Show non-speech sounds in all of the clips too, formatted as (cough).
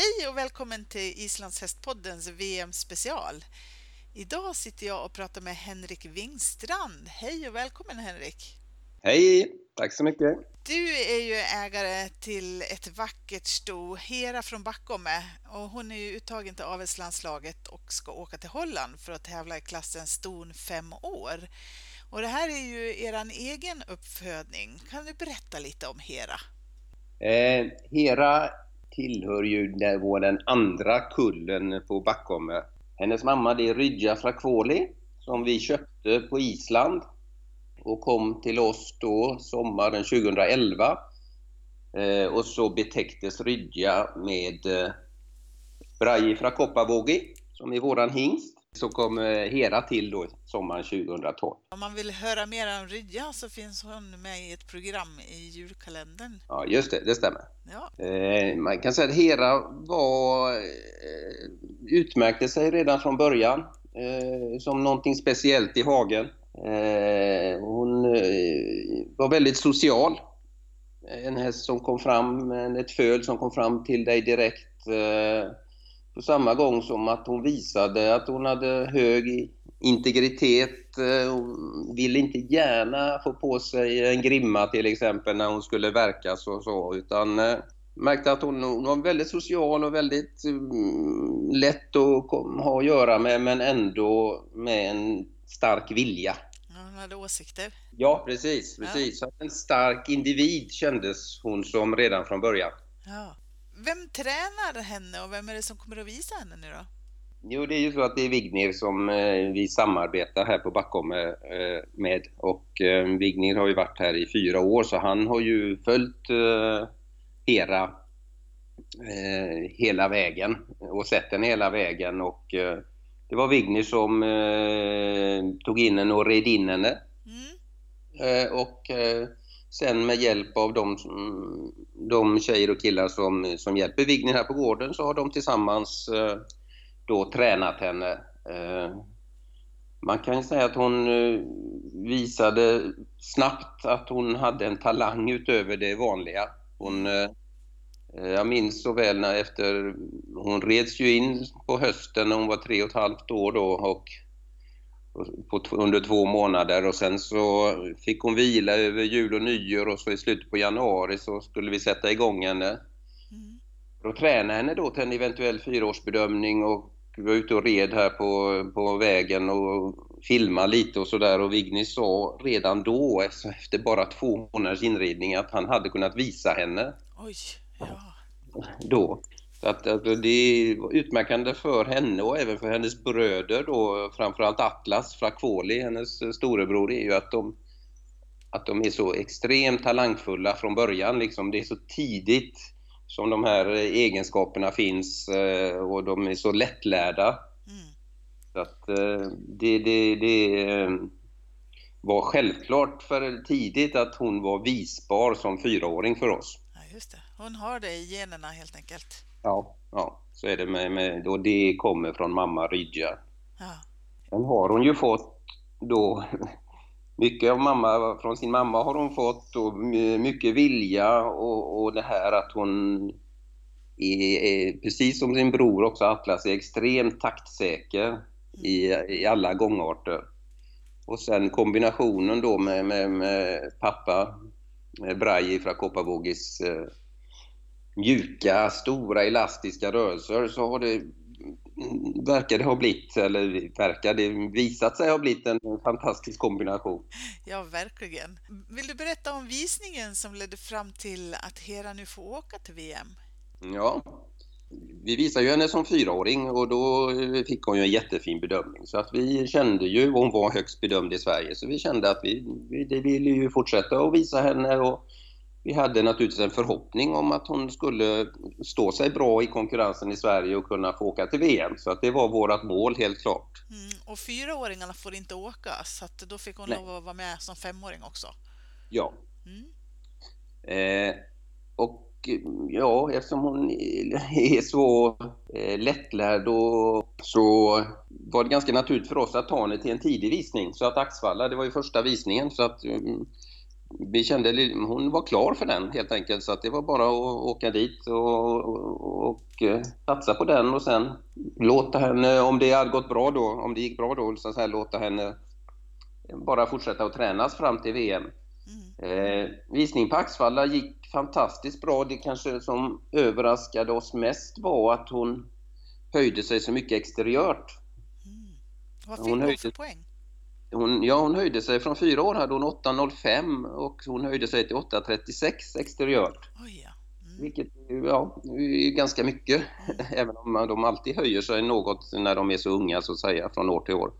Hej och välkommen till Islandshästpoddens VM-special. Idag sitter jag och pratar med Henrik Wingstrand. Hej och välkommen Henrik! Hej! Tack så mycket! Du är ju ägare till ett vackert sto, Hera från Backome, och hon är ju uttagen till avelslandslaget och ska åka till Holland för att tävla i klassen ston fem år. Och det här är ju er egen uppfödning. Kan du berätta lite om Hera? Eh, Hera tillhör ju den andra kullen på Backome. Hennes mamma det är Rydja Frakvoli som vi köpte på Island och kom till oss då sommaren 2011. Eh, och så betäcktes Rydja med eh, Braji Frakopavogi som är våran hingst. Så kom eh, Hera till då sommaren 2012. Om man vill höra mer om Rydja så finns hon med i ett program i julkalendern. Ja, just det, det stämmer. Ja. Eh, man kan säga att Hera var, eh, utmärkte sig redan från början eh, som någonting speciellt i hagen. Hon var väldigt social. En häst som kom fram, ett föl som kom fram till dig direkt på samma gång som att hon visade att hon hade hög integritet. Hon ville inte gärna få på sig en grimma till exempel när hon skulle verka och så utan märkte att hon, hon, var väldigt social och väldigt um, lätt att ha att göra med men ändå med en stark vilja hade åsikter. Ja, precis. precis. Ja. En stark individ kändes hon som redan från början. Ja. Vem tränar henne och vem är det som kommer att visa henne nu då? Jo, det är ju så att det är Vignir som eh, vi samarbetar här på Backome eh, med. Och eh, Vignir har ju varit här i fyra år så han har ju följt eh, Hera eh, hela vägen och sett den hela vägen och eh, det var Vigny som eh, tog in henne och red in henne. Mm. Eh, och eh, sen med hjälp av de, de tjejer och killar som, som hjälper Vigny här på gården så har de tillsammans eh, då tränat henne. Eh, man kan ju säga att hon eh, visade snabbt att hon hade en talang utöver det vanliga. Hon jag minns så väl när efter, hon reds ju in på hösten när hon var tre och ett halvt år då och på, under två månader och sen så fick hon vila över jul och nyår och så i slutet på januari så skulle vi sätta igång henne. Mm. Och träna henne då till en eventuell fyraårsbedömning och vi var ute och red här på, på vägen och filma lite och sådär och Vigny sa redan då, efter bara två månaders inridning, att han hade kunnat visa henne. Oj. Ja. Då. Så att, att det är utmärkande för henne och även för hennes bröder då, framförallt Atlas Frakvoli, hennes storebror, är ju att de, att de är så extremt talangfulla från början. Liksom. Det är så tidigt som de här egenskaperna finns eh, och de är så lättlärda. Mm. Så att eh, det, det, det eh, var självklart för tidigt att hon var visbar som fyraåring för oss. Ja, just det. Hon har det i generna helt enkelt. Ja, ja så är det med, med och det kommer från mamma Rydja. Ja. Sen har hon ju fått då (laughs) mycket av mamma, från sin mamma har hon fått och mycket vilja och, och det här att hon är, är, precis som sin bror också Atlas, är extremt taktsäker mm. i, i alla gångarter. Och sen kombinationen då med, med, med pappa Braji från Kopparvågis eh, mjuka, stora, elastiska rörelser så har det verkar det ha blivit, eller verkar det visat sig ha blivit en fantastisk kombination. Ja, verkligen. Vill du berätta om visningen som ledde fram till att Hera nu får åka till VM? Ja, vi visade ju henne som fyraåring och då fick hon ju en jättefin bedömning. Så att vi kände ju, hon var högst bedömd i Sverige, så vi kände att vi, vi ville ju fortsätta att visa henne och vi hade naturligtvis en förhoppning om att hon skulle stå sig bra i konkurrensen i Sverige och kunna få åka till VM. Så att det var vårt mål helt klart. Mm, och fyraåringarna får inte åka, så att då fick hon Nej. lov att vara med som femåring också. Ja. Mm. Eh, och ja, eftersom hon är så eh, lättlärd och så var det ganska naturligt för oss att ta henne till en tidig visning. Så att Axvalla, det var ju första visningen så att mm, vi kände hon var klar för den helt enkelt så att det var bara att åka dit och, och, och eh, satsa på den och sen låta henne, om det hade gått bra då, om det gick bra då, så här, låta henne bara fortsätta att tränas fram till VM. Mm. Eh, visning på Axvalla gick fantastiskt bra. Det kanske som överraskade oss mest var att hon höjde sig så mycket exteriört. Mm. Vad fick Hon hon, höjde- för poäng? Hon, ja, hon höjde sig från fyra år hade hon 8,05 och hon höjde sig till 8,36 exteriört. Oj, ja. Mm. Vilket ja, är ganska mycket, (laughs) även om de alltid höjer sig något när de är så unga så att säga, från år till år.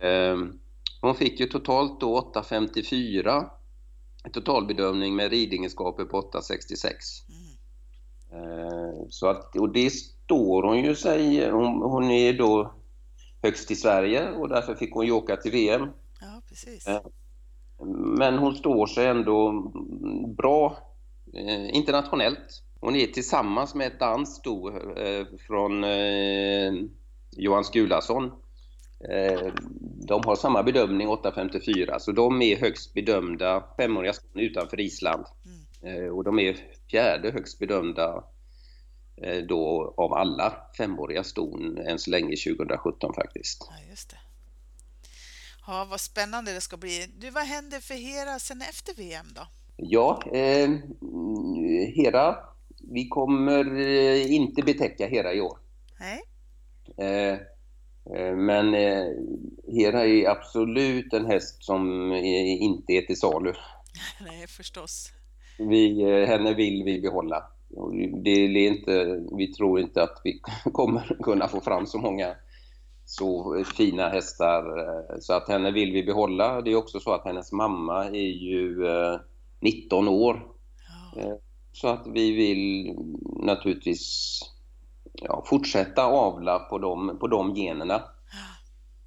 Mm. Eh, Hon fick ju totalt då 8,54 totalbedömning med ridegenskaper på 8,66. Mm. Eh, Så att, och det står hon ju sig, hon, hon är då högst i Sverige och därför fick hon ju åka till VM. Ja, precis. Ja. Men hon står sig ändå bra eh, internationellt. Hon är tillsammans med ett danskt sto eh, från eh, Johan Skulason. Eh, de har samma bedömning, 8,54, så de är högst bedömda femåriga ston utanför Island. Mm. Eh, och de är fjärde högst bedömda eh, då av alla femåriga ston än så länge 2017 faktiskt. Ja, just det. Ja, vad spännande det ska bli. Du, vad händer för Hera sen efter VM då? Ja, eh, Hera, vi kommer eh, inte betäcka Hera i år. Nej? Eh, eh, men eh, Hera är absolut en häst som eh, inte är till salu. (laughs) Nej, förstås. Vi, eh, henne vill vi behålla. Det är inte, vi tror inte att vi (laughs) kommer kunna få fram så många så fina hästar. eh, Så att henne vill vi behålla. Det är också så att hennes mamma är ju eh, 19 år. Ja. Eh, Så att vi vill naturligtvis ja, fortsätta avla på de, på de generna.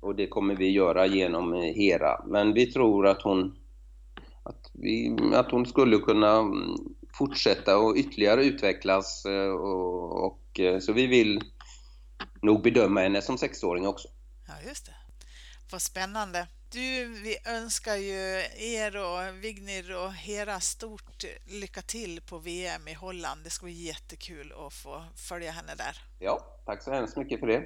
Och det kommer vi göra genom eh, Hera. Men vi tror att hon, att vi, att hon skulle kunna mm, fortsätta och ytterligare utvecklas. eh, Och, och, eh, så vi vill nog bedöma henne som sexåring också. ja, just det. Vad spännande. Du, vi önskar ju er och Vignir och Hera stort lycka till på VM i Holland. Det ska bli jättekul att få följa henne där. Ja, tack så hemskt mycket för det.